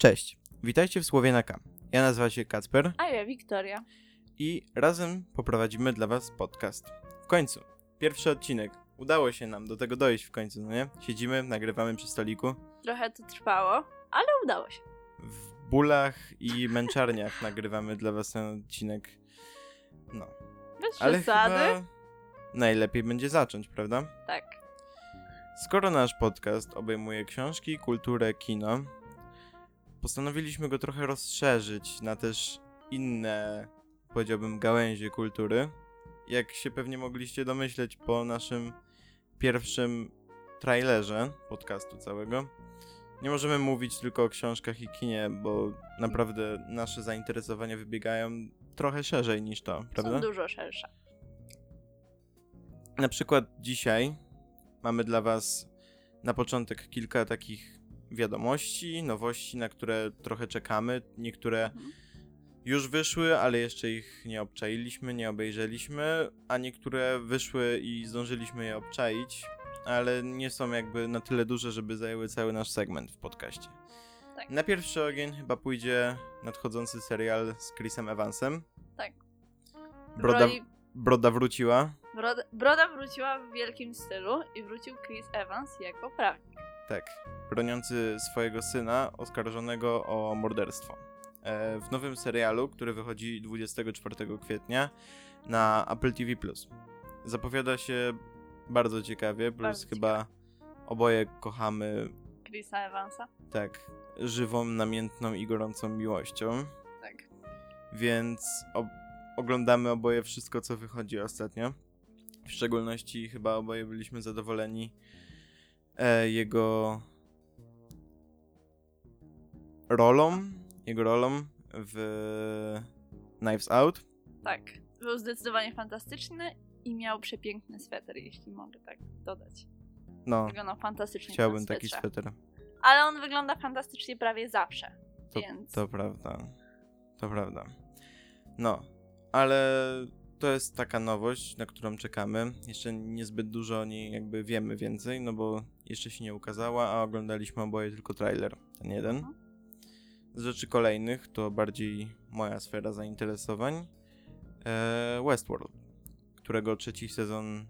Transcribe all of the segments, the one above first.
Cześć, witajcie w Słowie na K. Ja nazywam się Kacper A ja Wiktoria. i razem poprowadzimy dla was podcast. W końcu, pierwszy odcinek. Udało się nam do tego dojść w końcu, no nie? Siedzimy, nagrywamy przy stoliku. Trochę to trwało, ale udało się. W bólach i męczarniach nagrywamy dla was ten odcinek. No, Bez ale przesady. najlepiej będzie zacząć, prawda? Tak. Skoro nasz podcast obejmuje książki, kulturę, kino, postanowiliśmy go trochę rozszerzyć na też inne, powiedziałbym, gałęzie kultury. Jak się pewnie mogliście domyśleć po naszym pierwszym trailerze podcastu całego, nie możemy mówić tylko o książkach i kinie, bo naprawdę nasze zainteresowania wybiegają trochę szerzej niż to, prawda? Są dużo szersze. Na przykład dzisiaj mamy dla Was na początek kilka takich wiadomości, nowości, na które trochę czekamy. Niektóre Mhm. już wyszły, ale jeszcze ich nie obczailiśmy, nie obejrzeliśmy, a niektóre wyszły i zdążyliśmy je obczaić, ale nie są jakby na tyle duże, żeby zajęły cały nasz segment w podcaście. Tak. Na pierwszy ogień chyba pójdzie nadchodzący serial z Chrisem Evansem. Tak. Broda, Roli... broda wróciła. Broda... Broda wróciła w wielkim stylu i wrócił Chris Evans jako prawnik. Tak, broniący swojego syna oskarżonego o morderstwo. E, w nowym serialu, który wychodzi 24 kwietnia na Apple TV+. Zapowiada się bardzo ciekawie, plus Bardzo chyba oboje kochamy Chrisa Evansa. tak żywą, namiętną i gorącą miłością, Tak. więc o- oglądamy oboje wszystko, co wychodzi ostatnio. W szczególności chyba oboje byliśmy zadowoleni jego rolą, jego rolą w Knives Out. Tak. Był zdecydowanie fantastyczny i miał przepiękny sweter, jeśli mogę tak dodać. No, Wyglądał fantastycznie chciałbym taki sweter. Ale on wygląda fantastycznie prawie zawsze. To, Więc to prawda. To prawda. No, ale to jest taka nowość, na którą czekamy. Jeszcze niezbyt dużo o niej jakby wiemy więcej, no bo jeszcze się nie ukazała, a oglądaliśmy oboje tylko trailer, ten jeden. Mhm. Z rzeczy kolejnych to bardziej moja sfera zainteresowań. E, Westworld, którego trzeci sezon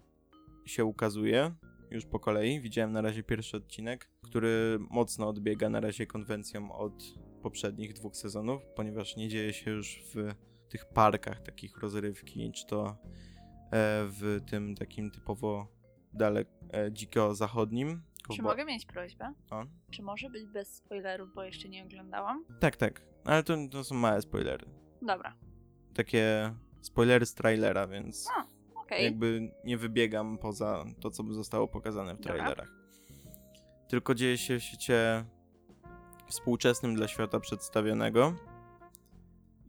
się ukazuje już po kolei. Widziałem na razie pierwszy odcinek, który mocno odbiega na razie konwencją od poprzednich dwóch sezonów, ponieważ nie dzieje się już w tych parkach takich rozrywki, czy to e, w tym takim typowo dalek e, dziko zachodnim. Czy mogę mieć prośbę? O. Czy może być bez spoilerów, bo jeszcze nie oglądałam? Tak, tak, ale to, to są małe spoilery. Dobra. Takie spoilery z trailera, więc A, Okej. jakby nie wybiegam poza to, co by zostało pokazane w Dobra. trailerach. Tylko dzieje się w świecie współczesnym dla świata przedstawionego.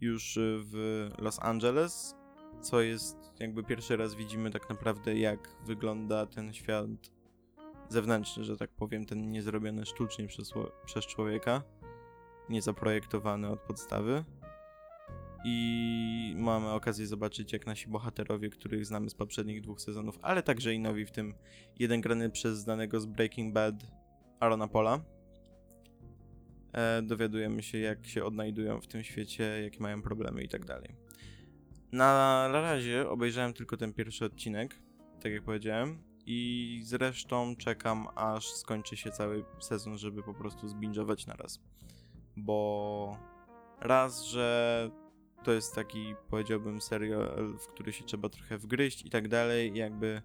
Już w Los Angeles, co jest jakby pierwszy raz widzimy tak naprawdę jak wygląda ten świat zewnętrzny, że tak powiem, ten nie zrobiony sztucznie przez, przez człowieka, nie zaprojektowany od podstawy. I mamy okazję zobaczyć, jak nasi bohaterowie, których znamy z poprzednich dwóch sezonów, ale także i nowi, w tym jeden grany przez znanego z Breaking Bad Arona Pola, e, dowiadujemy się, jak się odnajdują w tym świecie, jakie mają problemy i tak dalej. Na razie obejrzałem tylko ten pierwszy odcinek, tak jak powiedziałem, i zresztą czekam, aż skończy się cały sezon, żeby po prostu zbingować na raz. Bo raz, że to jest taki, powiedziałbym, serial, w który się trzeba trochę wgryźć i tak dalej. Jakby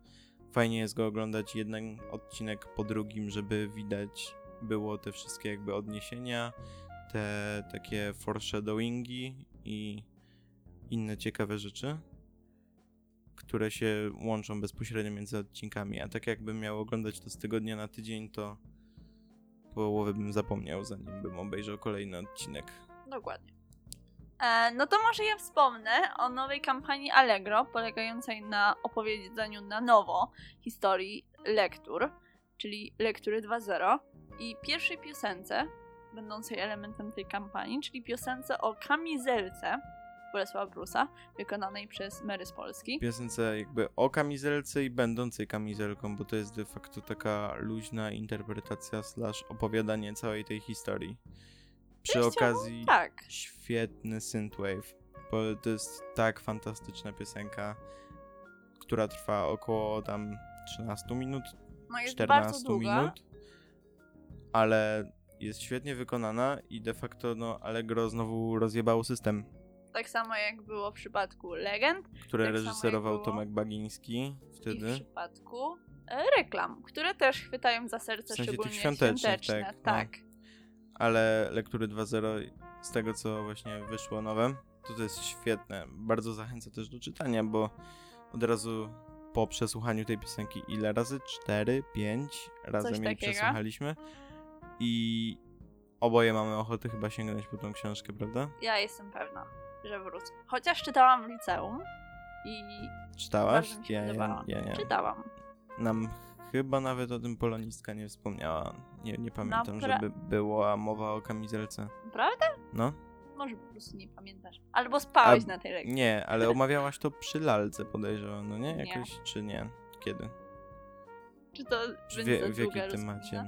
fajnie jest go oglądać jeden odcinek po drugim, żeby widać było te wszystkie jakby odniesienia, te takie foreshadowingi i inne ciekawe rzeczy, które się łączą bezpośrednio między odcinkami. A tak jakbym miał oglądać to z tygodnia na tydzień, to połowę bym zapomniał, zanim bym obejrzał kolejny odcinek. Dokładnie. E, no to może ja wspomnę o nowej kampanii Allegro, polegającej na opowiedzeniu na nowo historii lektur, czyli lektury 2.0 i pierwszej piosence, będącej elementem tej kampanii, czyli piosence o kamizelce Bolesława Brusa, wykonanej przez Mary z Polski. piosence jakby o kamizelce i będącej kamizelką, bo to jest de facto taka luźna interpretacja slash opowiadanie całej tej historii. Przy Częściowo okazji Tak. świetny synthwave, bo to jest tak fantastyczna piosenka, która trwa około tam 13 minut, No jest bardzo 14 długa. minut, ale jest świetnie wykonana i de facto no Allegro znowu rozjebało system, Tak samo jak było w przypadku Legend który Tak reżyserował Tomek Bagiński i w wtedy. przypadku e, reklam, które też chwytają za serce, W sensie tych szczególnie świątecznych, świąteczne. tak, no. tak. ale lektury 2.0 z tego co właśnie wyszło nowe, to to jest świetne. Bardzo zachęcę też do czytania, bo od razu po przesłuchaniu tej piosenki ile razy? 4, 5 razem jej takiego. przesłuchaliśmy i oboje mamy ochotę chyba sięgnąć po tą książkę, prawda? Ja jestem pewna, że wrócę. Chociaż czytałam w liceum i Czytałaś? Ja, ja, ja nie. Czytałam. Nam chyba nawet o tym polonistka nie wspomniała. Nie, nie pamiętam, pra- żeby była mowa o kamizelce. Prawda? No? Może po prostu nie pamiętasz. Albo spałeś A- na tej lekcji. Nie, ale omawiałaś to przy lalce, podejrzewam, no nie? Nie. Jakoś, czy nie? Kiedy? Czy to będzie wie, w jakim temacie?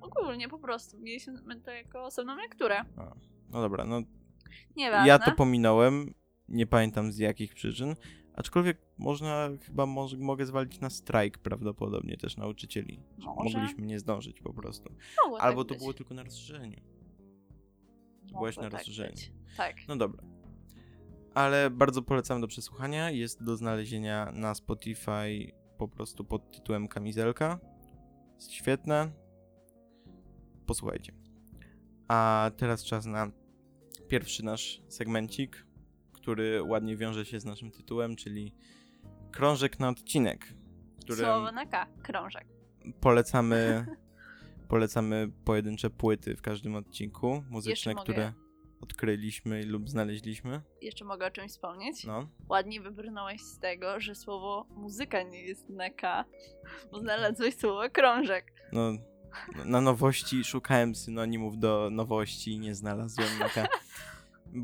Ogólnie po prostu. Mieliśmy to jako osobną lekturę. A, no dobra, no Nieważne. ja to pominąłem, nie pamiętam z jakich przyczyn, aczkolwiek można, chyba mogę zwalić na strajk prawdopodobnie też nauczycieli. że Może. Mogliśmy nie zdążyć po prostu. Mogło Albo tak to być. było tylko na rozszerzeniu. Mogło byłeś na tak rozszerzeniu. być. Tak. No dobra. Ale bardzo polecam do przesłuchania. Jest do znalezienia na Spotify po prostu pod tytułem Kamizelka. Jest świetne. Posłuchajcie. A teraz czas na pierwszy nasz segmencik, który ładnie wiąże się z naszym tytułem, czyli krążek na odcinek, Słowo na K. Krążek. polecamy, polecamy pojedyncze płyty w każdym odcinku muzyczne, które odkryliśmy lub znaleźliśmy. Jeszcze mogę o czymś wspomnieć? No. Ładnie wybrnąłeś z tego, że słowo muzyka nie jest na K, bo znalazłeś słowo krążek. No, na nowości szukałem synonimów do nowości i nie znalazłem. Taka,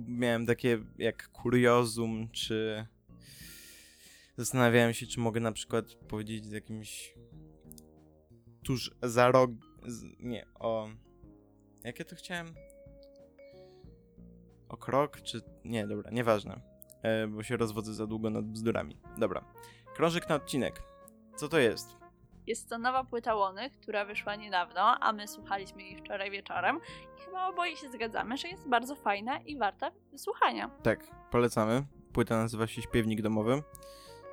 miałem takie jak kuriozum, czy zastanawiałem się, czy mogę na przykład powiedzieć z jakimś tuż za rok, z, nie, o, jak ja to chciałem? O krok, czy, nie, dobra, nieważne, e, bo się rozwodzę za długo nad bzdurami. Dobra, krążek na odcinek. Co to jest? Jest to nowa płyta Łony, która wyszła niedawno, a my słuchaliśmy jej wczoraj wieczorem i chyba oboje się zgadzamy, że jest bardzo fajna i warta wysłuchania. Tak, polecamy. Płyta nazywa się Śpiewnik Domowy.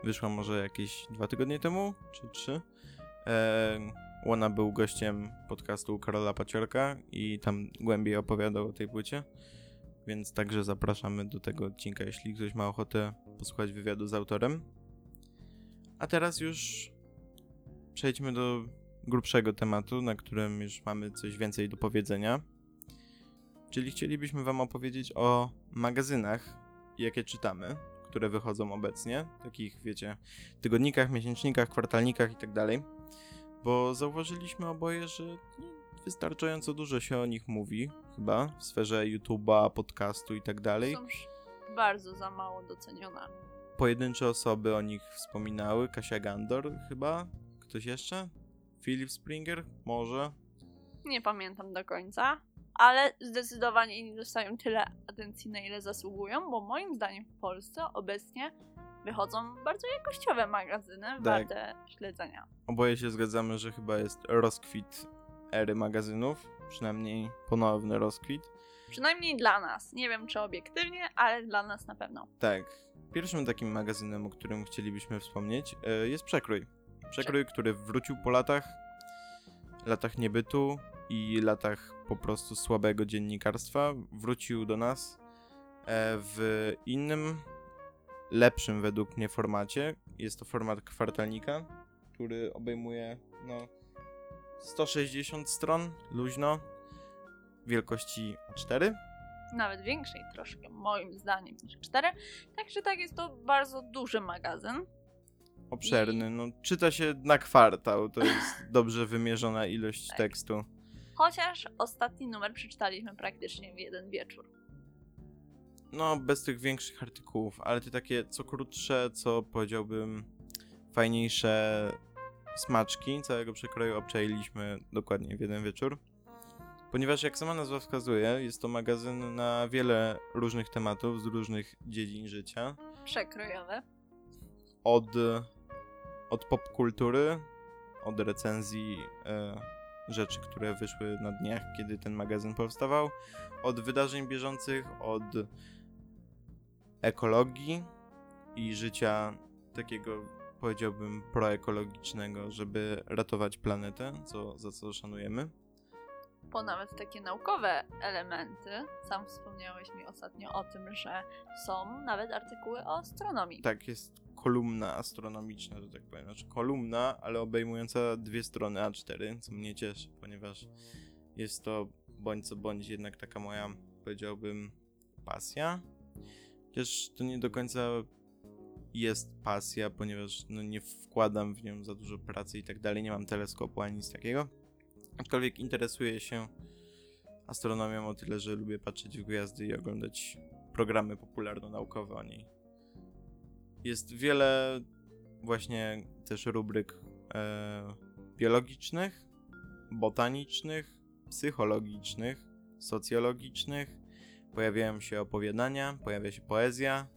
Wyszła może jakieś dwa tygodnie temu, czy trzy. Eee, Łona był gościem podcastu Karola Paciorka i tam głębiej opowiadał o tej płycie. Więc także zapraszamy do tego odcinka, jeśli ktoś ma ochotę posłuchać wywiadu z autorem. A teraz już przejdźmy do grubszego tematu, na którym już mamy coś więcej do powiedzenia. Czyli chcielibyśmy Wam opowiedzieć o magazynach, jakie czytamy, które wychodzą obecnie, takich, wiecie, tygodnikach, miesięcznikach, kwartalnikach i tak dalej. Bo zauważyliśmy oboje, że wystarczająco dużo się o nich mówi, chyba, w sferze YouTube'a, podcastu i tak dalej. Są bardzo za mało docenione. Pojedyncze osoby o nich wspominały, Kasia Gandor chyba, ktoś jeszcze? Philip Springer? Może? Nie pamiętam do końca, ale zdecydowanie nie dostają tyle atencji, na ile zasługują, bo moim zdaniem w Polsce obecnie wychodzą bardzo jakościowe magazyny, warte śledzenia. Oboje się zgadzamy, że chyba jest rozkwit ery magazynów, przynajmniej ponowny rozkwit. Przynajmniej dla nas. Nie wiem, czy obiektywnie, ale dla nas na pewno. Tak. Pierwszym takim magazynem, o którym chcielibyśmy wspomnieć, e, jest Przekrój. Przekrój, który wrócił po latach, latach niebytu i latach po prostu słabego dziennikarstwa. Wrócił do nas e, w innym, lepszym według mnie formacie. Jest to format kwartalnika, który obejmuje no, 160 stron, luźno, wielkości A4. Nawet większej troszkę, moim zdaniem, niż 4. Także tak, jest to bardzo duży magazyn. Obszerny. No, czyta się na kwartał, to jest dobrze wymierzona ilość Tak. tekstu. Chociaż ostatni numer przeczytaliśmy praktycznie w jeden wieczór. No, bez tych większych artykułów, ale te takie co krótsze, co powiedziałbym fajniejsze smaczki całego przekroju obczailiśmy dokładnie w jeden wieczór. Ponieważ jak sama nazwa wskazuje, jest to magazyn na wiele różnych tematów z różnych dziedzin życia. Przekrojowe. Od, od popkultury, od recenzji e, rzeczy, które wyszły na dniach, kiedy ten magazyn powstawał, od wydarzeń bieżących, od ekologii i życia takiego, powiedziałbym, proekologicznego, żeby ratować planetę, co, za co szanujemy. Po nawet takie naukowe elementy. Sam wspomniałeś mi ostatnio o tym, że są nawet artykuły o astronomii. Tak, jest kolumna astronomiczna, że tak powiem. Znaczy kolumna, ale obejmująca dwie strony A4, co mnie cieszy, ponieważ jest to bądź co bądź jednak taka moja, powiedziałbym, pasja. Chociaż to nie do końca jest pasja, ponieważ no, nie wkładam w nią za dużo pracy i tak dalej, nie mam teleskopu ani nic takiego. Aczkolwiek interesuję się astronomią o tyle, że lubię patrzeć w gwiazdy i oglądać programy popularno-naukowe o niej. Jest wiele właśnie też rubryk e, biologicznych, botanicznych, psychologicznych, socjologicznych. Pojawiają się opowiadania, pojawia się poezja.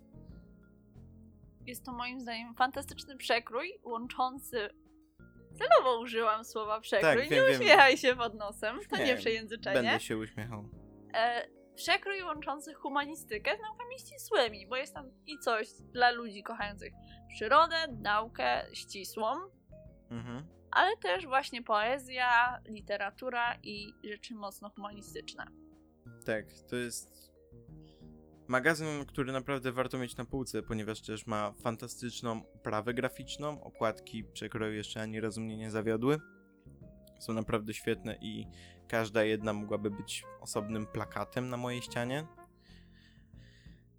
Jest to moim zdaniem fantastyczny przekrój łączący. Celowo użyłam słowa przekrój. Tak, wiem, nie wiem. uśmiechaj się pod nosem. To Nie, nie przejęzyczenie. Będę się uśmiechał. e, przekrój łączący humanistykę z naukami ścisłymi, bo jest tam i coś dla ludzi kochających przyrodę, naukę ścisłą, Mhm. ale też właśnie poezja, literatura i rzeczy mocno humanistyczne. Tak, to jest magazyn, który naprawdę warto mieć na półce, ponieważ też ma fantastyczną oprawę graficzną. Okładki przekroju jeszcze ani razu mnie nie zawiodły. Są naprawdę świetne i każda jedna mogłaby być osobnym plakatem na mojej ścianie.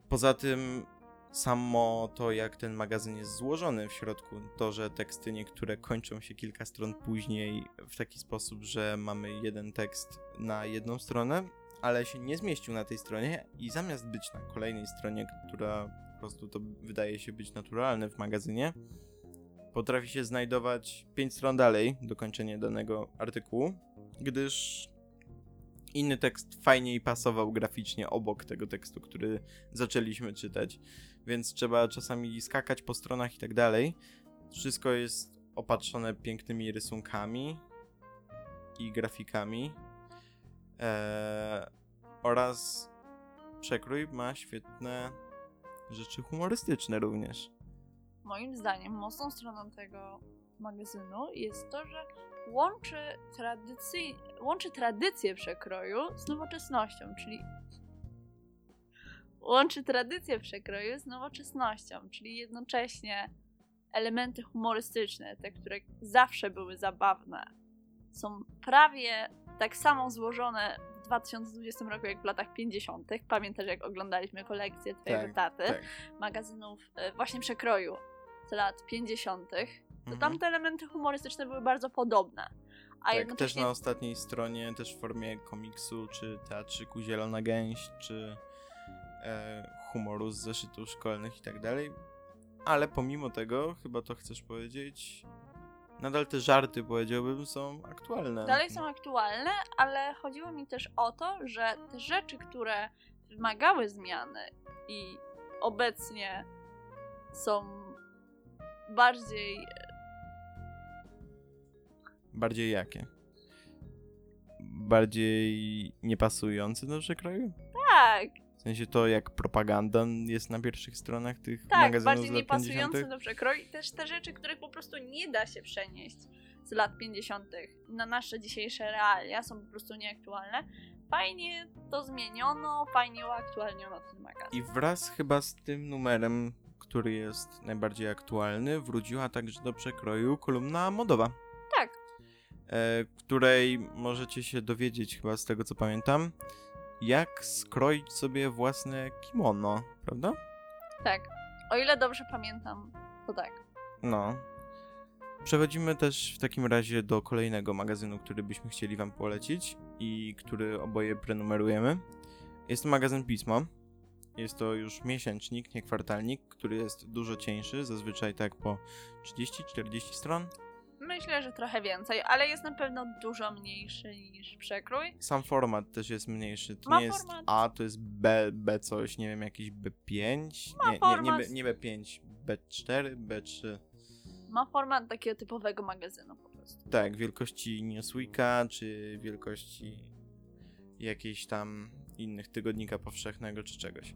Poza tym samo to, jak ten magazyn jest złożony w środku, to, że teksty niektóre kończą się kilka stron później w taki sposób, że mamy jeden tekst na jedną stronę, ale się nie zmieścił na tej stronie i zamiast być na kolejnej stronie, która po prostu to wydaje się być naturalne w magazynie, potrafi się znajdować 5 stron dalej dokończenie danego artykułu, gdyż inny tekst fajniej pasował graficznie obok tego tekstu, który zaczęliśmy czytać, więc trzeba czasami skakać po stronach i tak dalej. Wszystko jest opatrzone pięknymi rysunkami i grafikami. Eee, oraz przekrój ma świetne rzeczy humorystyczne również. Moim zdaniem mocną stroną tego magazynu jest to, że łączy, tradycji, łączy tradycję przekroju z nowoczesnością, czyli łączy tradycję przekroju z nowoczesnością, czyli jednocześnie elementy humorystyczne, te, które zawsze były zabawne, są prawie tak samo złożone w 2020 roku jak w latach 50. Pamiętasz, jak oglądaliśmy kolekcję Twojego Tak, taty, tak. magazynów e, właśnie przekroju z lat 50., to Mhm. tamte elementy humorystyczne były bardzo podobne. A tak, też jednocześnie na ostatniej stronie, też w formie komiksu, czy teatrzyku Zielona Gęś, czy e, humoru z zeszytów szkolnych i tak dalej. Ale pomimo tego, chyba to chcesz powiedzieć, nadal te żarty, powiedziałbym, są aktualne. dalej są aktualne, ale chodziło mi też o to, że te rzeczy, które wymagały zmiany i obecnie są bardziej Bardziej jakie? Bardziej niepasujące do przekroju? tak, W sensie to, jak propaganda jest na pierwszych stronach tych tak, magazynów bardziej z lat niepasujące 50. do przekroju i też te rzeczy, których po prostu nie da się przenieść z lat 50. na nasze dzisiejsze realia, są po prostu nieaktualne. Fajnie to zmieniono, fajnie uaktualniono ten magazyn. I wraz chyba z tym numerem, który jest najbardziej aktualny, wróciła także do przekroju kolumna modowa. Tak. E, której możecie się dowiedzieć chyba z tego co pamiętam, jak skroić sobie własne kimono, prawda? Tak. O ile dobrze pamiętam, to tak. No. Przechodzimy też w takim razie do kolejnego magazynu, który byśmy chcieli wam polecić i który oboje prenumerujemy. Jest to magazyn Pismo. Jest to już miesięcznik, nie kwartalnik, który jest dużo cieńszy, zazwyczaj tak po 30-40 stron. Myślę, że trochę więcej, ale jest na pewno dużo mniejszy niż przekrój. Sam format też jest mniejszy. To Ma nie jest format. A, to jest B, B coś, nie wiem, jakiś B5. Ma nie, nie, nie, format. B, nie B5, B4, B3. Ma format takiego typowego magazynu po prostu. Tak, wielkości Newsweeka, czy wielkości jakiejś tam innych tygodnika powszechnego, czy czegoś.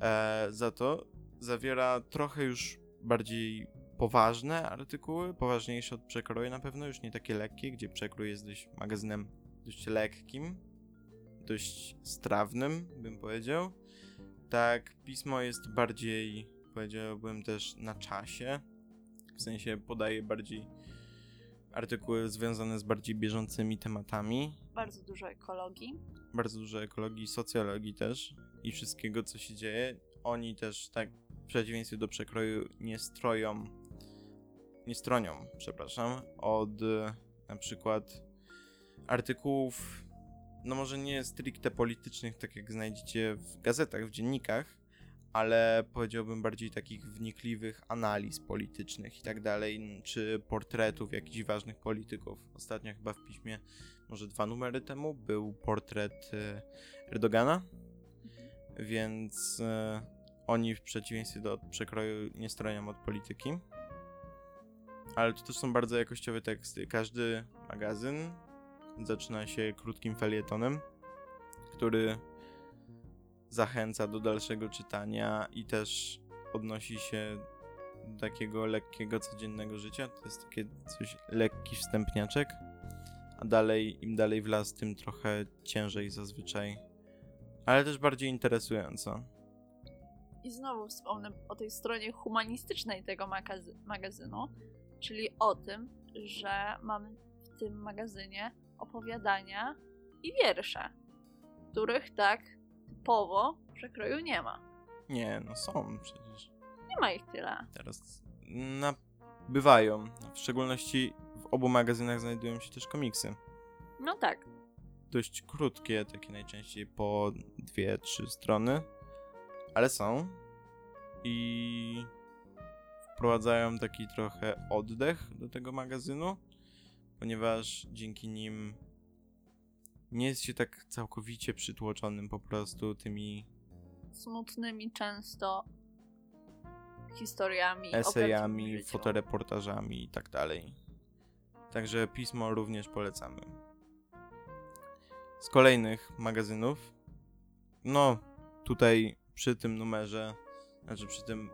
E, za to zawiera trochę już bardziej poważne artykuły, poważniejsze od przekroju na pewno, już nie takie lekkie, gdzie przekrój jest dość magazynem dość lekkim, dość strawnym, bym powiedział. Tak, pismo jest bardziej, powiedziałbym też na czasie, w sensie podaje bardziej artykuły związane z bardziej bieżącymi tematami. Bardzo dużo ekologii. Bardzo dużo ekologii, socjologii też i wszystkiego, co się dzieje. Oni też, tak w przeciwieństwie do przekroju, nie stroją, nie stronią, przepraszam, od e, na przykład artykułów, no może nie stricte politycznych, tak jak znajdziecie w gazetach, w dziennikach, ale powiedziałbym bardziej takich wnikliwych analiz politycznych i tak dalej, czy portretów jakichś ważnych polityków. Ostatnio chyba w piśmie, może dwa numery temu, był portret e, Erdogana, więc e, oni w przeciwieństwie do przekroju nie stronią od polityki. Ale to też są bardzo jakościowe teksty. Każdy magazyn zaczyna się krótkim felietonem, który zachęca do dalszego czytania i też odnosi się do takiego lekkiego, codziennego życia. To jest takie coś, lekki wstępniaczek, a dalej, im dalej w las, tym trochę ciężej zazwyczaj, ale też bardziej interesująco. I znowu wspomnę o tej stronie humanistycznej tego magazy- magazynu, czyli o tym, że mamy w tym magazynie opowiadania i wiersze, których tak typowo w przekroju nie ma. Nie, no są przecież. Nie ma ich tyle. Teraz na... bywają. W szczególności w obu magazynach znajdują się też komiksy. No tak. Dość krótkie, takie najczęściej po dwie, trzy strony, ale są i wprowadzają taki trochę oddech do tego magazynu, ponieważ dzięki nim nie jest się tak całkowicie przytłoczonym po prostu tymi Smutnymi często historiami, esejami, fotoreportażami i tak dalej. Także pismo również polecamy. Z kolejnych magazynów, no tutaj przy tym numerze, znaczy przy tym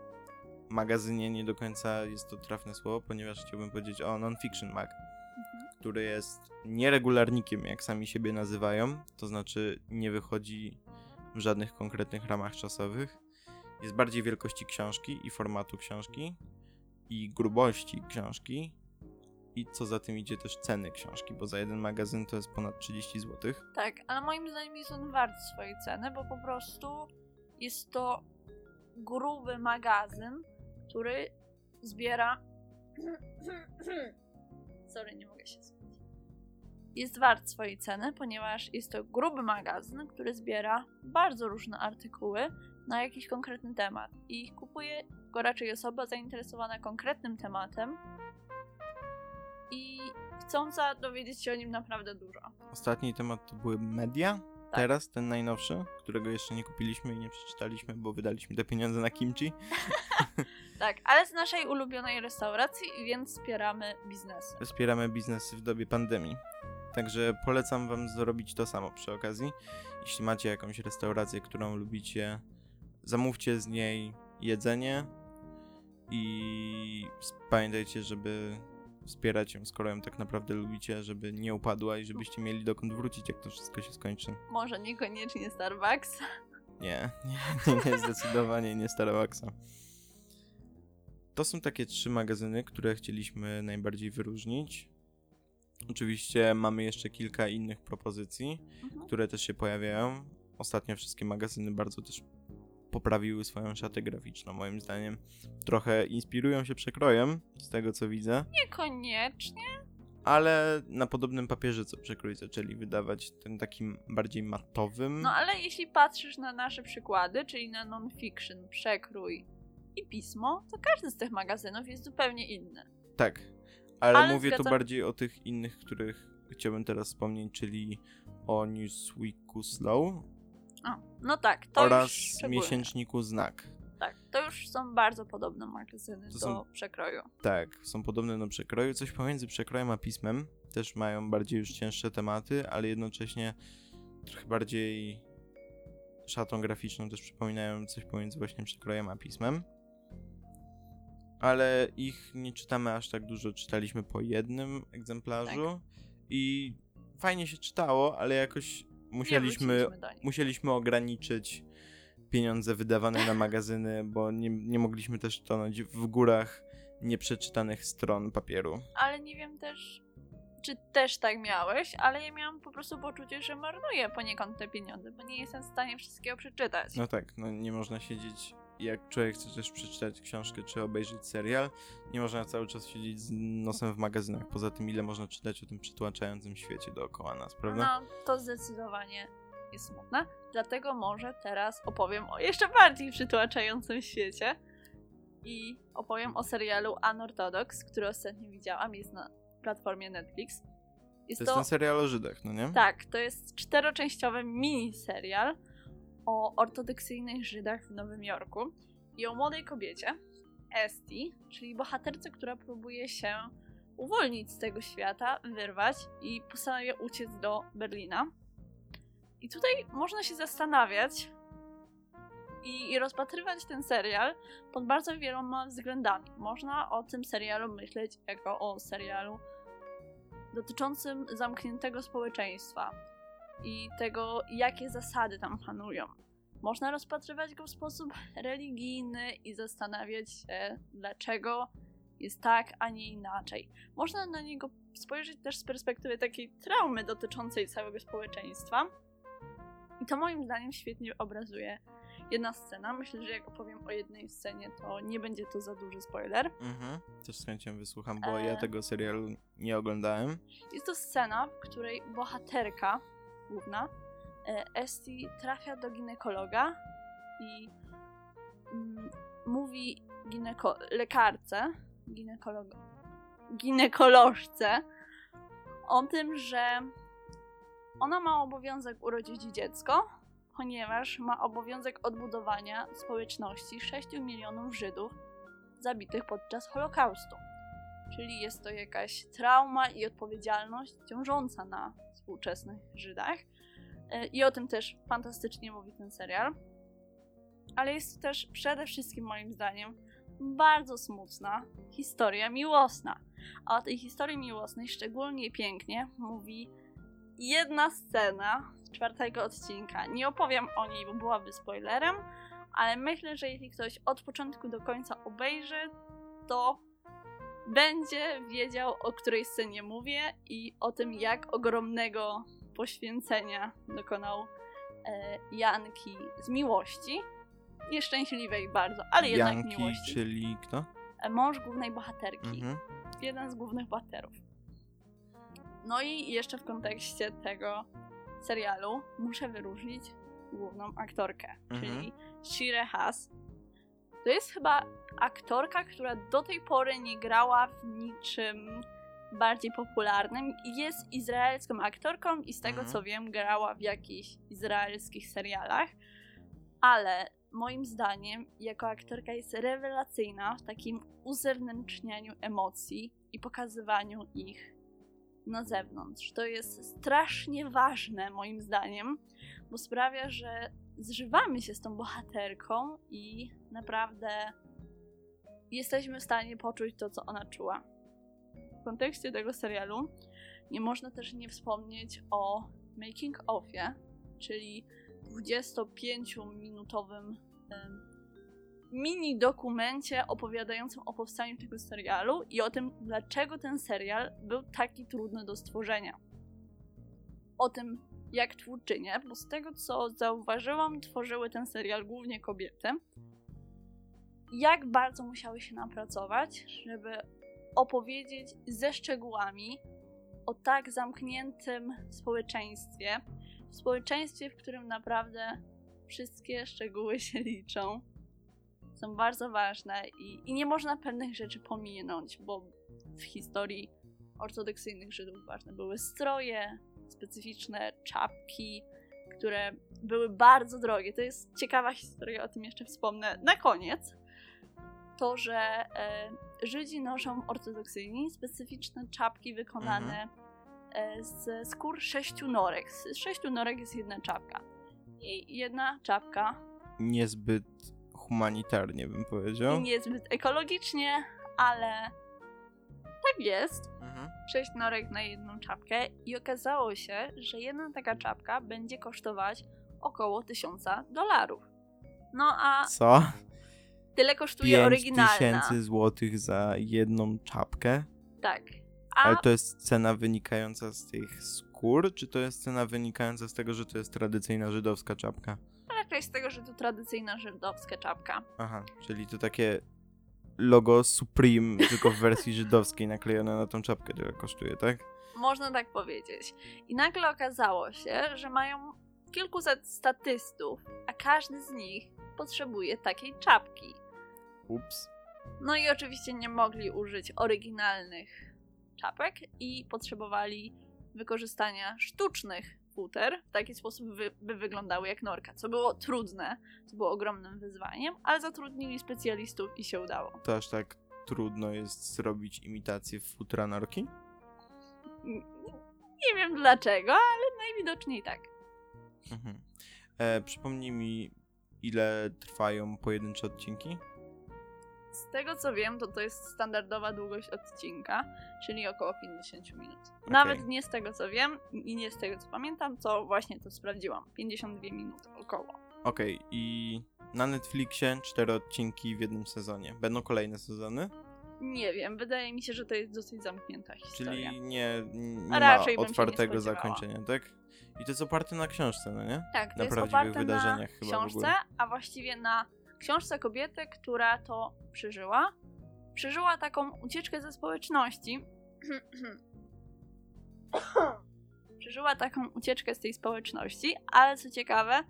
magazynie nie do końca jest to trafne słowo, ponieważ chciałbym powiedzieć o Non-Fiction Mag, Mhm. który jest nieregularnikiem, jak sami siebie nazywają, to znaczy nie wychodzi w żadnych konkretnych ramach czasowych. Jest bardziej wielkości książki i formatu książki i grubości książki i co za tym idzie też ceny książki, bo za jeden magazyn to jest ponad 30 zł. Tak, ale moim zdaniem jest on wart swojej ceny, bo po prostu jest to gruby magazyn, który zbiera. Sorry, nie mogę się skupić. Jest wart swojej ceny, ponieważ jest to gruby magazyn, który zbiera bardzo różne artykuły na jakiś konkretny temat. I kupuje go raczej osoba zainteresowana konkretnym tematem i chcąca dowiedzieć się o nim naprawdę dużo. Ostatni temat to były media. Tak. Teraz ten najnowszy, którego jeszcze nie kupiliśmy i nie przeczytaliśmy, bo wydaliśmy te pieniądze na kimchi. Tak, ale z naszej ulubionej restauracji, więc wspieramy biznesy. Wspieramy biznesy w dobie pandemii. Także polecam wam zrobić to samo przy okazji. Jeśli macie jakąś restaurację, którą lubicie, zamówcie z niej jedzenie i pamiętajcie, żeby wspierać ją, skoro ją tak naprawdę lubicie, żeby nie upadła i żebyście mieli dokąd wrócić, jak to wszystko się skończy. Może niekoniecznie Starbucks. Nie, nie, nie, nie zdecydowanie nie Starbucksa. To są takie trzy magazyny, które chcieliśmy najbardziej wyróżnić. Oczywiście mamy jeszcze kilka innych propozycji, Mhm. które też się pojawiają. Ostatnio wszystkie magazyny bardzo też poprawiły swoją szatę graficzną, moim zdaniem. Trochę inspirują się przekrojem, z tego co widzę, Niekoniecznie. ale na podobnym papierze co przekrój zaczęli wydawać, ten takim bardziej matowym. No ale jeśli patrzysz na nasze przykłady, czyli na non-fiction, przekrój i pismo, to każdy z tych magazynów jest zupełnie inny. Tak, Ale, Ale mówię tu zgadzam- bardziej o tych innych, których chciałbym teraz wspomnieć, czyli o Newsweeku Slow A, no tak, to oraz miesięczniku Znak. Tak, to już są bardzo podobne magazyny To do są- przekroju. Tak, są podobne do przekroju. Coś pomiędzy przekrojem a pismem. Też mają bardziej już cięższe tematy, ale jednocześnie trochę bardziej szatą graficzną też przypominają coś pomiędzy właśnie przekrojem a pismem. Ale ich nie czytamy aż tak dużo. Czytaliśmy po jednym egzemplarzu Tak. i fajnie się czytało, ale jakoś musieliśmy, musieliśmy ograniczyć pieniądze wydawane na magazyny, bo nie, nie mogliśmy też tonąć w górach nieprzeczytanych stron papieru. Ale nie wiem też, czy też tak miałeś, ale ja miałam po prostu poczucie, że marnuję poniekąd te pieniądze, bo nie jestem w stanie wszystkiego przeczytać. No tak, no nie można siedzieć, jak człowiek chce też przeczytać książkę czy obejrzeć serial, nie można cały czas siedzieć z nosem w magazynach. Poza tym, ile można czytać o tym przytłaczającym świecie dookoła nas, prawda? No, to zdecydowanie jest smutne. Dlatego może teraz opowiem o jeszcze bardziej przytłaczającym świecie. I opowiem o serialu Unorthodox, który ostatnio widziałam. Jest na platformie Netflix. To Jest jest to, ten serial o Żydach, no nie? tak, to jest czteroczęściowy miniserial o ortodoksyjnych Żydach w Nowym Jorku i o młodej kobiecie, Esti, czyli bohaterce, która próbuje się uwolnić z tego świata, wyrwać i postanawia uciec do Berlina. I tutaj można się zastanawiać i, i rozpatrywać ten serial pod bardzo wieloma względami. Można o tym serialu myśleć jako o serialu dotyczącym zamkniętego społeczeństwa i tego, jakie zasady tam panują. Można rozpatrywać go w sposób religijny i zastanawiać się, dlaczego jest tak, a nie inaczej. Można na niego spojrzeć też z perspektywy takiej traumy dotyczącej całego społeczeństwa. I to moim zdaniem świetnie obrazuje jedna scena. Myślę, że jak opowiem o jednej scenie, to nie będzie to za duży spoiler. Mhm. Też z chęcią wysłucham, bo ja E. tego serialu nie oglądałem. Jest to scena, w której bohaterka główna, e, Esti, trafia do ginekologa i mm, mówi gineko- lekarce, ginekologo- ginekolożce o tym, że ona ma obowiązek urodzić dziecko, ponieważ ma obowiązek odbudowania społeczności 6 milionów Żydów zabitych podczas Holokaustu. Czyli jest to jakaś trauma i odpowiedzialność ciążąca na współczesnych Żydach. E, I o tym też fantastycznie mówi ten serial. Ale jest to też przede wszystkim moim zdaniem bardzo smutna historia miłosna. A o tej historii miłosnej szczególnie pięknie mówi jedna scena z czwartego odcinka. Nie opowiem o niej, bo byłaby spoilerem, ale myślę, że jeśli ktoś od początku do końca obejrzy, to będzie wiedział, o której scenie mówię i o tym, jak ogromnego poświęcenia dokonał e, Janki z miłości. Nieszczęśliwej bardzo, ale jednak Janki, miłości. czyli kto? E, Mąż głównej bohaterki. Mhm. Jeden z głównych bohaterów. No i jeszcze w kontekście tego serialu muszę wyróżnić główną aktorkę, Mhm. czyli Shire. To jest chyba aktorka, która do tej pory nie grała w niczym bardziej popularnym i jest izraelską aktorką i z tego Mhm. co wiem grała w jakichś izraelskich serialach, ale moim zdaniem jako aktorka jest rewelacyjna w takim uzewnętrznianiu emocji i pokazywaniu ich na zewnątrz. To jest strasznie ważne moim zdaniem, bo sprawia, że zżywamy się z tą bohaterką i naprawdę jesteśmy w stanie poczuć to, co ona czuła. W kontekście tego serialu nie można też nie wspomnieć o making offie, czyli 25-minutowym em, mini dokumencie opowiadającym o powstaniu tego serialu i o tym, dlaczego ten serial był taki trudny do stworzenia. O tym, jak twórczynie, bo z tego co zauważyłam, tworzyły ten serial głównie kobiety. Jak bardzo musiały się napracować, żeby opowiedzieć ze szczegółami o tak zamkniętym społeczeństwie, w społeczeństwie, w którym naprawdę wszystkie szczegóły się liczą, są bardzo ważne i, i nie można pewnych rzeczy pominąć, bo w historii ortodoksyjnych Żydów ważne były stroje, specyficzne czapki, które były bardzo drogie. To jest ciekawa historia, o tym jeszcze wspomnę na koniec. To, że e, Żydzi noszą ortodoksyjni specyficzne czapki wykonane e, ze skór sześciu norek. Z sześciu norek jest jedna czapka. I jedna czapka Niezbyt humanitarnie bym powiedział. niezbyt ekologicznie, ale tak jest. Sześć norek na jedną czapkę i okazało się, że jedna taka czapka będzie kosztować około tysiąca dolarów. No a Co? tyle kosztuje 5 oryginalna. tysięcy złotych za jedną czapkę? Tak. A Ale to jest cena wynikająca z tych skór, czy to jest cena wynikająca z tego, że to jest tradycyjna żydowska czapka? raczej z tego, że to tradycyjna żydowska czapka. Aha, czyli to takie logo Supreme, tylko w wersji żydowskiej naklejone na tą czapkę, tyle kosztuje, tak? Można tak powiedzieć. I nagle okazało się, że mają kilkuset statystów, a każdy z nich potrzebuje takiej czapki. Ups. No i oczywiście nie mogli użyć oryginalnych czapek i potrzebowali wykorzystania sztucznych futer w taki sposób, by, by wyglądały jak norka, co było trudne, co było ogromnym wyzwaniem, ale zatrudnili specjalistów i się udało. To aż tak trudno jest zrobić imitację futra norki? N- Nie wiem dlaczego, ale najwidoczniej tak. Mhm. E, przypomnij mi, ile trwają pojedyncze odcinki? Z tego co wiem, to to jest standardowa długość odcinka, czyli około 50 minut. Nawet nie z tego co wiem i nie z tego co pamiętam, co właśnie to sprawdziłam. 52 minuty około. Okej, i na Netflixie cztery odcinki w jednym sezonie. Będą kolejne sezony? Nie wiem, wydaje mi się, że to jest dosyć zamknięta historia. Czyli nie, nie A ma raczej nie otwartego zakończenia, tak? I to jest oparte na książce, no nie? Tak, to na jest oparte wydarzeniach na chyba książce, a właściwie na książce kobiety, która to przeżyła. Przeżyła taką ucieczkę ze społeczności. przeżyła taką ucieczkę z tej społeczności, ale co ciekawe,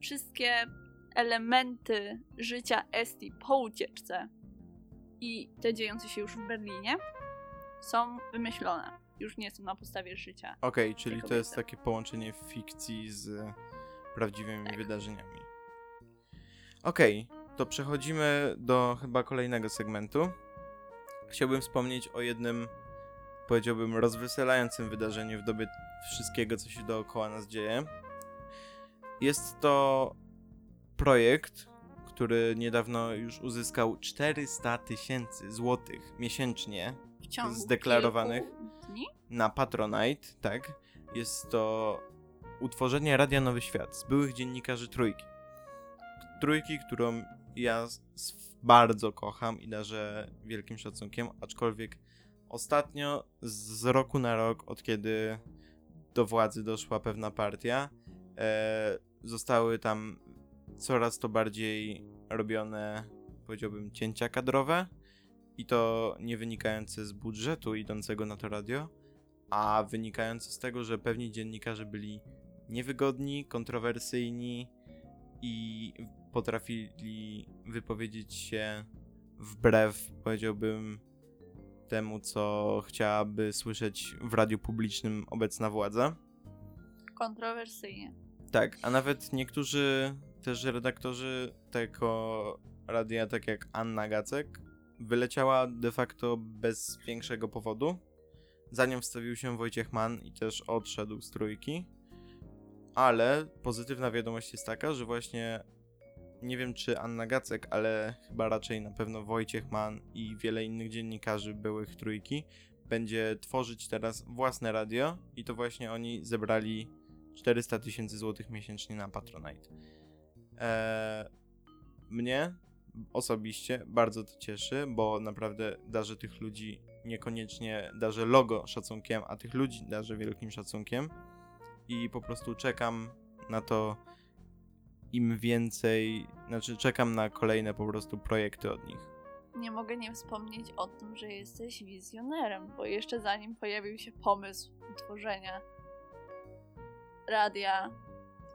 wszystkie elementy życia Esti po ucieczce i te dziejące się już w Berlinie są wymyślone. Już nie są na podstawie życia. Okej, czyli to jest takie połączenie fikcji z prawdziwymi Tak. wydarzeniami. Okej, to przechodzimy do chyba kolejnego segmentu. Chciałbym wspomnieć o jednym, powiedziałbym, rozweselającym wydarzeniu w dobie wszystkiego, co się dookoła nas dzieje. Jest to projekt, który niedawno już uzyskał 400 tysięcy złotych miesięcznie Zdeklarowanych. na Patronite, tak? Jest to utworzenie Radia Nowy Świat z byłych dziennikarzy Trójki. Trójki, którą ja bardzo kocham i darzę wielkim szacunkiem, aczkolwiek ostatnio z roku na rok, od kiedy do władzy doszła pewna partia, e, zostały tam coraz to bardziej robione, powiedziałbym, cięcia kadrowe i to nie wynikające z budżetu idącego na to radio, a wynikające z tego, że pewni dziennikarze byli niewygodni, kontrowersyjni i potrafili wypowiedzieć się wbrew, powiedziałbym, temu, co chciałaby słyszeć w radiu publicznym obecna władza. Kontrowersyjnie. Tak, a nawet niektórzy też redaktorzy tego radia, tak jak Anna Gacek, wyleciała de facto bez większego powodu. Za nią wstawił się Wojciech Mann i też odszedł z trójki. Ale pozytywna wiadomość jest taka, że właśnie nie wiem czy Anna Gacek, ale chyba raczej na pewno Wojciech Mann i wiele innych dziennikarzy byłych trójki będzie tworzyć teraz własne radio i to właśnie oni zebrali 400 tysięcy złotych miesięcznie na Patronite. Eee, mnie osobiście bardzo to cieszy, bo naprawdę darzę tych ludzi niekoniecznie darzę logo szacunkiem, a tych ludzi darzę wielkim szacunkiem i po prostu czekam na to im więcej, znaczy czekam na kolejne po prostu projekty od nich. Nie mogę nie wspomnieć o tym, że jesteś wizjonerem, bo jeszcze zanim pojawił się pomysł utworzenia radia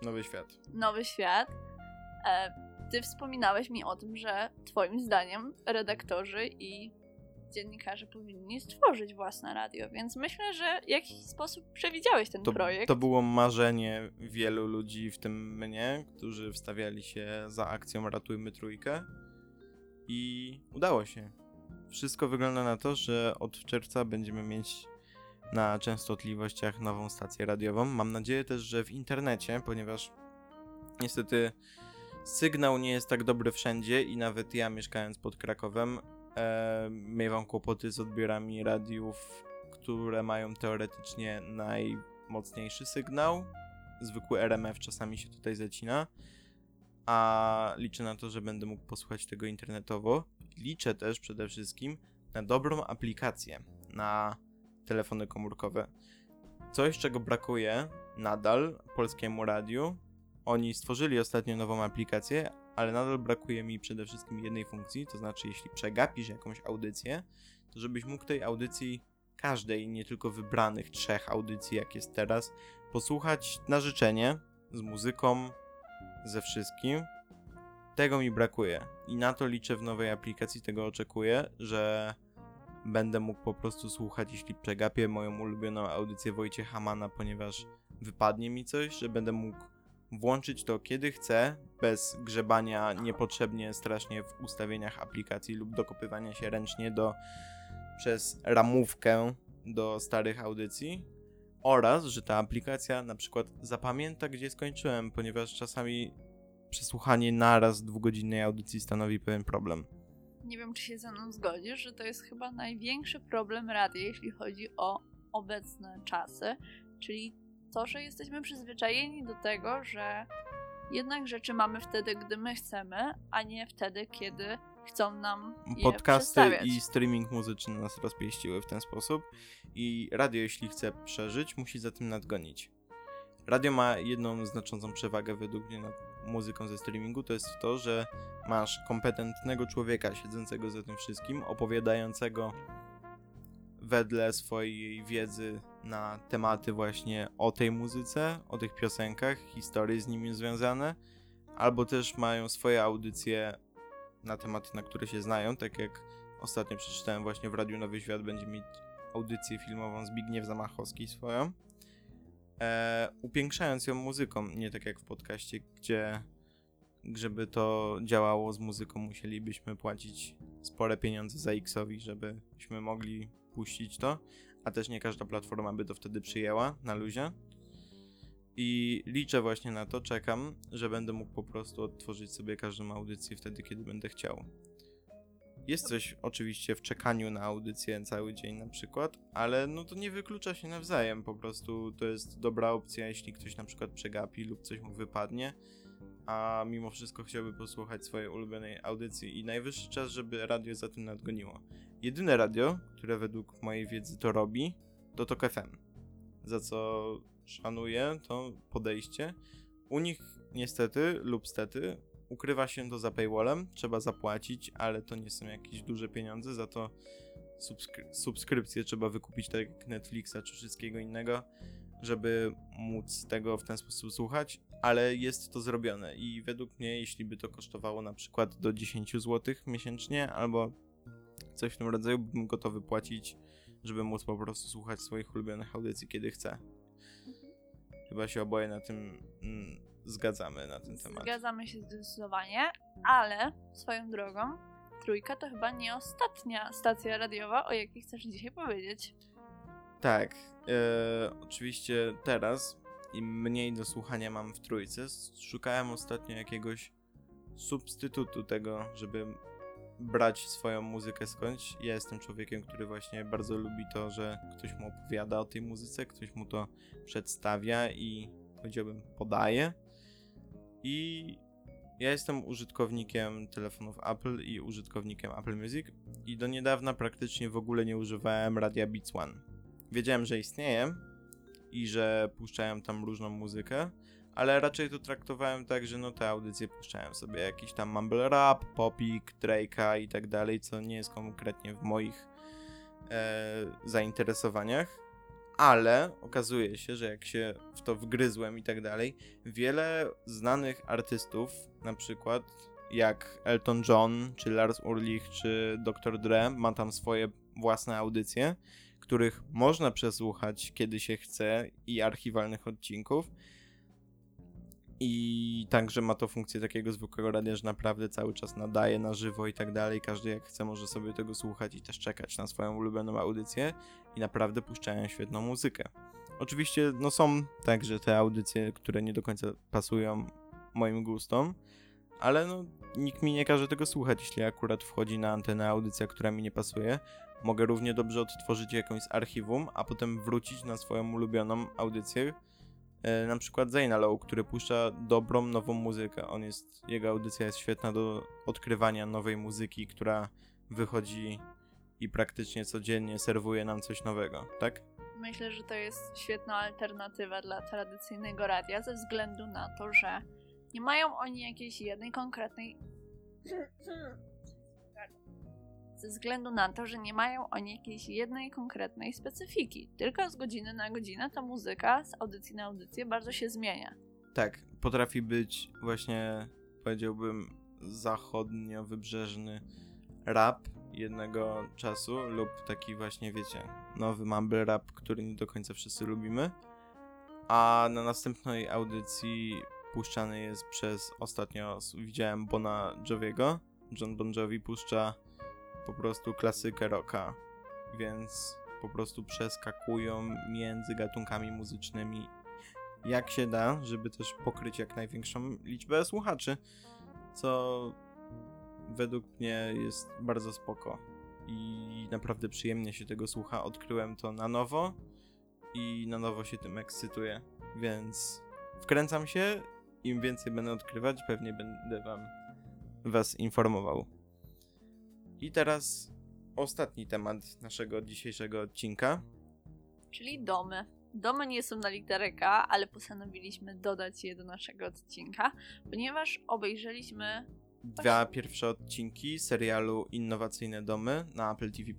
Nowy świat. Nowy Świat, e, ty wspominałeś mi o tym, że twoim zdaniem redaktorzy i dziennikarze powinni stworzyć własne radio, więc myślę, że w jakiś sposób przewidziałeś ten To, projekt. to było marzenie wielu ludzi, w tym mnie, którzy wstawiali się za akcją Ratujmy Trójkę. I udało się. Wszystko wygląda na to, że od czerwca będziemy mieć na częstotliwościach nową stację radiową. Mam nadzieję też, że w internecie, ponieważ niestety sygnał nie jest tak dobry wszędzie i nawet ja mieszkając pod Krakowem e, miewam kłopoty z odbiorami radiów, które mają teoretycznie najmocniejszy sygnał. Zwykły RMF czasami się tutaj zacina, a liczę na to, że będę mógł posłuchać tego internetowo. Liczę też przede wszystkim na dobrą aplikację na telefony komórkowe. Coś, czego brakuje nadal polskiemu radiu. Oni stworzyli ostatnio nową aplikację, ale nadal brakuje mi przede wszystkim jednej funkcji, to znaczy jeśli przegapisz jakąś audycję, to żebyś mógł tej audycji każdej, nie tylko wybranych trzech audycji, jak jest teraz, posłuchać na życzenie, z muzyką, ze wszystkim. Tego mi brakuje i na to liczę w nowej aplikacji, tego oczekuję, że będę mógł po prostu słuchać, jeśli przegapię moją ulubioną audycję Wojciecha Mana, ponieważ wypadnie mi coś, że będę mógł włączyć to kiedy chcę, bez grzebania niepotrzebnie strasznie w ustawieniach aplikacji lub dokopywania się ręcznie do przez ramówkę do starych audycji. Oraz, że ta aplikacja na przykład zapamięta, gdzie skończyłem, ponieważ czasami przesłuchanie naraz dwugodzinnej audycji stanowi pewien problem. Nie wiem, czy się ze mną zgodzisz, że to jest chyba największy problem radia, jeśli chodzi o obecne czasy, czyli to, że jesteśmy przyzwyczajeni do tego, że jednak rzeczy mamy wtedy, gdy my chcemy, a nie wtedy, kiedy chcą nam je Podcasty i streaming muzyczny nas rozpieściły w ten sposób i radio, jeśli chce przeżyć, musi za tym nadgonić. Radio ma jedną znaczącą przewagę według mnie nad muzyką ze streamingu, to jest to, że masz kompetentnego człowieka siedzącego za tym wszystkim, opowiadającego wedle swojej wiedzy na tematy właśnie o tej muzyce, o tych piosenkach, historie z nimi związane, albo też mają swoje audycje na tematy, na które się znają, tak jak ostatnio przeczytałem właśnie w Radiu Nowy Świat będzie mieć audycję filmową Zbigniew Zamachowski swoją, e, upiększając ją muzyką, nie tak jak w podcaście, gdzie żeby to działało z muzyką musielibyśmy płacić spore pieniądze za X-owi, żebyśmy mogli puścić to, a też nie każda platforma by to wtedy przyjęła na luzie. I liczę właśnie na to, czekam, że będę mógł po prostu odtworzyć sobie każdą audycję wtedy, kiedy będę chciał. Jest coś oczywiście w czekaniu na audycję cały dzień na przykład, ale no to nie wyklucza się nawzajem, po prostu to jest dobra opcja, jeśli ktoś na przykład przegapi lub coś mu wypadnie, a mimo wszystko chciałby posłuchać swojej ulubionej audycji i najwyższy czas, żeby radio za tym nadgoniło. Jedyne radio, które według mojej wiedzy to robi, to TOK FM, za co szanuję to podejście. U nich niestety lub stety ukrywa się to za paywallem, trzeba zapłacić, ale to nie są jakieś duże pieniądze, za to subskry- subskrypcję trzeba wykupić tak jak Netflixa czy wszystkiego innego, żeby móc tego w ten sposób słuchać, ale jest to zrobione i według mnie, jeśli by to kosztowało na przykład do 10 zł miesięcznie albo coś w tym rodzaju, bym gotowy płacić, żeby móc po prostu słuchać swoich ulubionych audycji, kiedy chcę. Chyba się oboje na tym mm, zgadzamy na ten temat. Zgadzamy się zdecydowanie, ale swoją drogą, trójka to chyba nie ostatnia stacja radiowa, o jakiej chcesz dzisiaj powiedzieć. Tak, e, oczywiście teraz im mniej do słuchania mam w trójce, szukałem ostatnio jakiegoś substytutu tego, żeby brać swoją muzykę skądś. Ja jestem człowiekiem, który właśnie bardzo lubi to, że ktoś mu opowiada o tej muzyce, ktoś mu to przedstawia i powiedziałbym podaje. I ja jestem użytkownikiem telefonów Apple i użytkownikiem Apple Music i do niedawna praktycznie w ogóle nie używałem radia Beats One. Wiedziałem, że istnieje i że puszczają tam różną muzykę, ale raczej to traktowałem tak, że no te audycje puszczałem sobie jakiś tam mumble rap, popik, Drake'a i tak dalej, co nie jest konkretnie w moich e, zainteresowaniach, ale okazuje się, że jak się w to wgryzłem i tak dalej, wiele znanych artystów, na przykład jak Elton John, czy Lars Ulrich, czy Dr. Dre, ma tam swoje własne audycje, których można przesłuchać kiedy się chce i archiwalnych odcinków. I także ma to funkcję takiego zwykłego radia, że naprawdę cały czas nadaje na żywo i tak dalej. Każdy jak chce może sobie tego słuchać i też czekać na swoją ulubioną audycję i naprawdę puszczają świetną muzykę. Oczywiście no są także te audycje, które nie do końca pasują moim gustom, ale no nikt mi nie każe tego słuchać, jeśli akurat wchodzi na antenę audycja, która mi nie pasuje. Mogę równie dobrze odtworzyć jakąś z archiwum, a potem wrócić na swoją ulubioną audycję, e, na przykład Zayna Low, który puszcza dobrą, nową muzykę. On jest, jego audycja jest świetna do odkrywania nowej muzyki, która wychodzi i praktycznie codziennie serwuje nam coś nowego, tak? Myślę, że to jest świetna alternatywa dla tradycyjnego radia, ze względu na to, że nie mają oni jakiejś jednej konkretnej. Ze względu na to, że nie mają oni jakiejś jednej konkretnej specyfiki. Tylko z godziny na godzinę ta muzyka z audycji na audycję bardzo się zmienia. Tak, potrafi być właśnie, powiedziałbym, zachodnio-wybrzeżny rap jednego czasu lub taki właśnie, wiecie, nowy mumble rap, który nie do końca wszyscy lubimy. A na następnej audycji puszczany jest przez, ostatnio widziałem Bona Joviego. John Bon Jovi puszcza po prostu klasykę rocka, więc po prostu przeskakują między gatunkami muzycznymi jak się da, żeby też pokryć jak największą liczbę słuchaczy, co według mnie jest bardzo spoko i naprawdę przyjemnie się tego słucha. Odkryłem to na nowo i na nowo się tym ekscytuję, więc wkręcam się. Im więcej będę odkrywać, pewnie będę wam was informował. I teraz ostatni temat naszego dzisiejszego odcinka. Czyli domy. Domy nie są na literę K, ale postanowiliśmy dodać je do naszego odcinka, ponieważ obejrzeliśmy dwa pierwsze odcinki serialu Innowacyjne Domy na Apple TV+.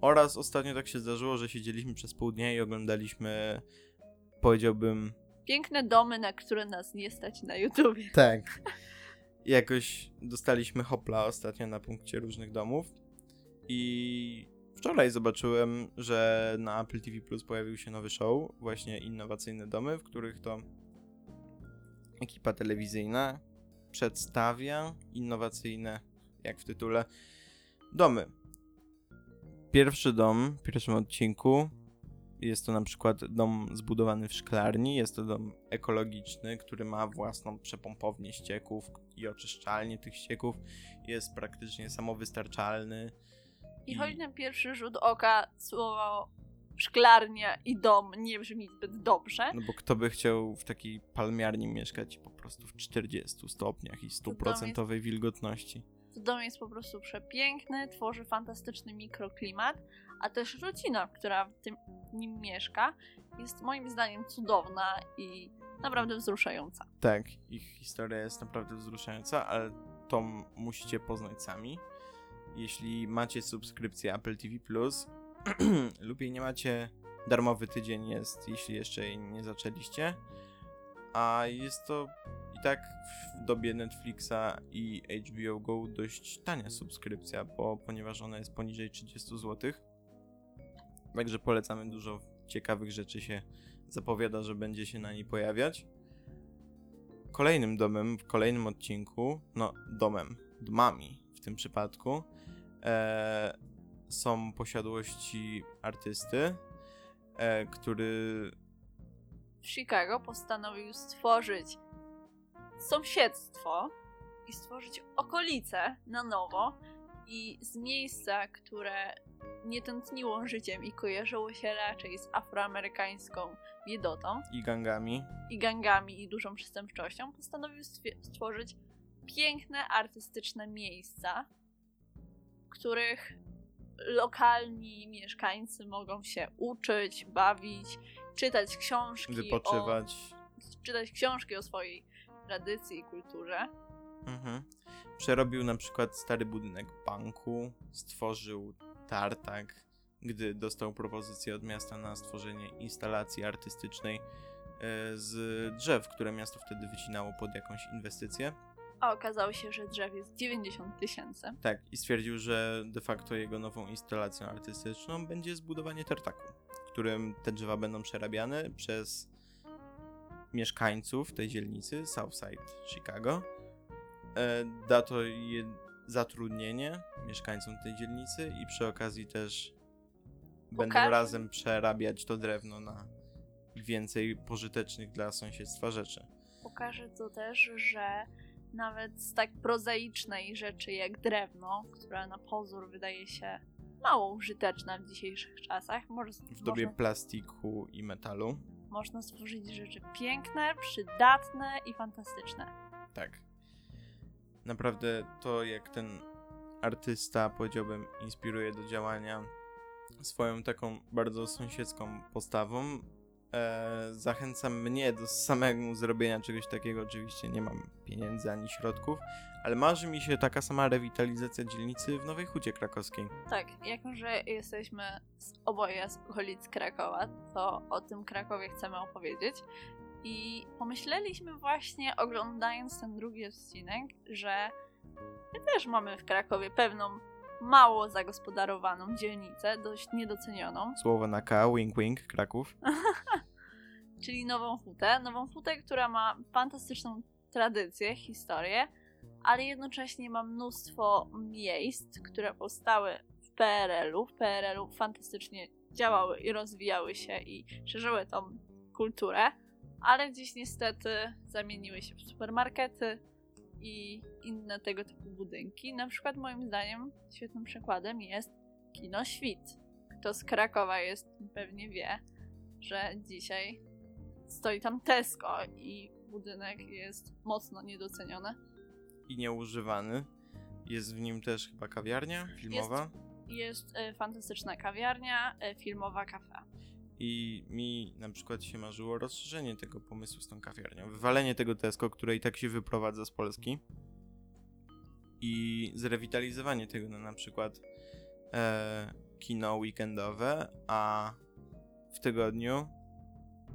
Oraz ostatnio tak się zdarzyło, że siedzieliśmy przez pół dnia i oglądaliśmy, powiedziałbym... piękne domy, na które nas nie stać na YouTubie. Tak. Jakoś dostaliśmy hopla ostatnio na punkcie różnych domów. I wczoraj zobaczyłem, że na Apple TV Plus pojawił się nowy show, właśnie Innowacyjne Domy, w których to ekipa telewizyjna przedstawia innowacyjne, jak w tytule, domy. Pierwszy dom w pierwszym odcinku jest to na przykład dom zbudowany w szklarni, jest to dom ekologiczny, który ma własną przepompownię ścieków i oczyszczalnię tych ścieków, jest praktycznie samowystarczalny. I choć na pierwszy rzut oka słowo szklarnia i dom nie brzmi zbyt dobrze, No bo kto by chciał w takiej palmiarni mieszkać po prostu w 40 stopniach i stuprocentowej wilgotności. to dom jest po prostu przepiękny, tworzy fantastyczny mikroklimat, a też rodzina, która w tym nim mieszka, jest moim zdaniem cudowna i naprawdę wzruszająca. Tak, ich historia jest naprawdę wzruszająca, ale to musicie poznać sami. Jeśli macie subskrypcję Apple TV lub jej nie macie, darmowy tydzień jest, jeśli jeszcze jej nie zaczęliście. A jest to i tak w dobie Netflixa i HBO Go dość tania subskrypcja, bo ponieważ ona jest poniżej 30 zł. Także polecamy dużo ciekawych rzeczy się zapowiada, że będzie się na niej pojawiać. Kolejnym domem w kolejnym odcinku, no domem, domami w tym przypadku, e, są posiadłości artysty, e, który W Chicago postanowił stworzyć sąsiedztwo i stworzyć okolice na nowo i z miejsca, które nie tętniło życiem i kojarzyło się raczej z afroamerykańską biedotą i gangami, i gangami i dużą przestępczością, postanowił stworzyć piękne, artystyczne miejsca, w których lokalni mieszkańcy mogą się uczyć, bawić, czytać książki wypoczywać. o czytać książki o swojej tradycji i kulturze. Mhm. Przerobił na przykład stary budynek banku, stworzył tartak, gdy dostał propozycję od miasta na stworzenie instalacji artystycznej e, z drzew, które miasto wtedy wycinało pod jakąś inwestycję. A okazało się, że drzew jest 90 tysięcy. Tak, i stwierdził, że de facto jego nową instalacją artystyczną będzie zbudowanie tartaku, w którym te drzewa będą przerabiane przez mieszkańców tej dzielnicy, Southside Chicago. E, da to zatrudnienie mieszkańcom tej dzielnicy i przy okazji też będą razem przerabiać to drewno na więcej pożytecznych dla sąsiedztwa rzeczy. Pokaże to też, że nawet z tak prozaicznej rzeczy jak drewno, która na pozór wydaje się mało użyteczna w dzisiejszych czasach, może, W dobie można, plastiku i metalu. można stworzyć rzeczy piękne, przydatne i fantastyczne. Tak. Naprawdę to, jak ten artysta, powiedziałbym, inspiruje do działania swoją taką bardzo sąsiedzką postawą, e, zachęca mnie do samego zrobienia czegoś takiego. Oczywiście nie mam pieniędzy ani środków, ale marzy mi się taka sama rewitalizacja dzielnicy w Nowej Hucie Krakowskiej. Tak, jako że jesteśmy z, oboje z okolic Krakowa, to o tym Krakowie chcemy opowiedzieć. I pomyśleliśmy właśnie, oglądając ten drugi odcinek, że my też mamy w Krakowie pewną mało zagospodarowaną dzielnicę, dość niedocenioną, Słowo na K, wink wink, Kraków. czyli Nową Hutę. Nową Hutę, która ma fantastyczną tradycję, historię, ale jednocześnie ma mnóstwo miejsc, które powstały w PRL-u. W PRL-u fantastycznie działały i rozwijały się i szerzyły tą kulturę, ale gdzieś niestety zamieniły się w supermarkety i inne tego typu budynki. Na przykład moim zdaniem świetnym przykładem jest Kino Świt. Kto z Krakowa jest, pewnie wie, że dzisiaj stoi tam Tesco i budynek jest mocno niedoceniony. I nieużywany. Jest w nim też chyba kawiarnia filmowa. Jest e, fantastyczna kawiarnia, e, filmowa kafe. I mi na przykład się marzyło rozszerzenie tego pomysłu z tą kawiarnią. Wywalenie tego Tesco, które i tak się wyprowadza z Polski. I zrewitalizowanie tego na na przykład e, kino weekendowe, a w tygodniu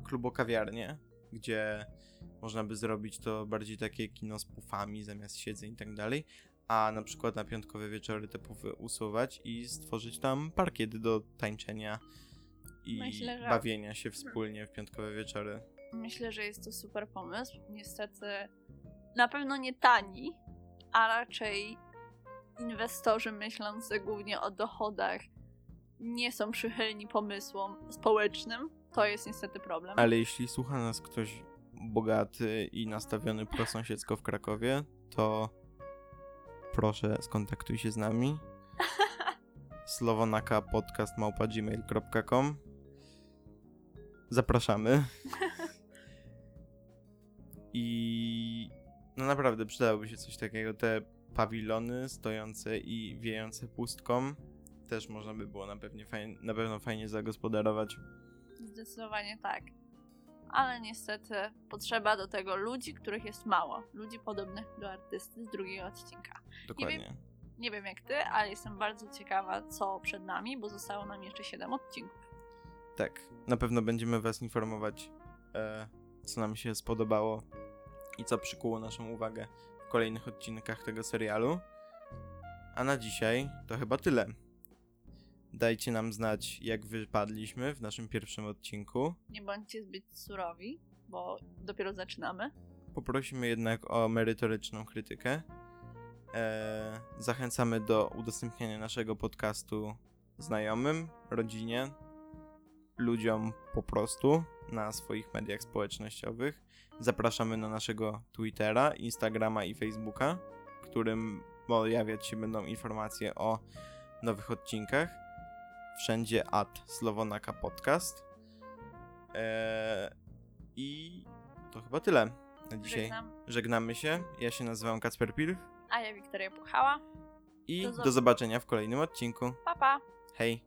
klubokawiarnie, gdzie można by zrobić to bardziej takie kino z pufami zamiast siedzeń i tak dalej. A na przykład na piątkowe wieczory te pufy usuwać i stworzyć tam parkiet do tańczenia i Myślę, że- bawienia się wspólnie w piątkowe wieczory. Myślę, że jest to super pomysł. Niestety na pewno nie tani, a raczej inwestorzy myślący głównie o dochodach nie są przychylni pomysłom społecznym. To jest niestety problem. Ale jeśli słucha nas ktoś bogaty i nastawiony prosąsiedzko w Krakowie, to proszę skontaktuj się z nami. Słowonaka podcast małpa.gmail.com Zapraszamy. I no naprawdę przydałoby się coś takiego. Te pawilony stojące i wiejące pustką też można by było na, pewnie fajnie, na pewno fajnie zagospodarować. Zdecydowanie tak. Ale niestety potrzeba do tego ludzi, których jest mało. Ludzi podobnych do artysty z drugiego odcinka. Dokładnie. Nie wiem jak ty, ale jestem bardzo ciekawa, co przed nami, bo zostało nam jeszcze 7 odcinków. Tak, na pewno będziemy Was informować, e, co nam się spodobało i co przykuło naszą uwagę w kolejnych odcinkach tego serialu. A na dzisiaj to chyba tyle. Dajcie nam znać, jak wypadliśmy w naszym pierwszym odcinku. Nie bądźcie zbyt surowi, bo dopiero zaczynamy. Poprosimy jednak o merytoryczną krytykę. E, zachęcamy do udostępniania naszego podcastu znajomym, rodzinie, ludziom po prostu na swoich mediach społecznościowych. Zapraszamy na naszego Twittera, Instagrama i Facebooka, w którym pojawiać się będą informacje o nowych odcinkach. Wszędzie at Slowonaka Podcast. E, I to chyba tyle na dzisiaj. Żegnam. Żegnamy się. Ja się nazywam Kacper Pilw A ja Wiktoria Puchała. i Do do zob- zobaczenia w kolejnym odcinku. Pa, pa! Hej!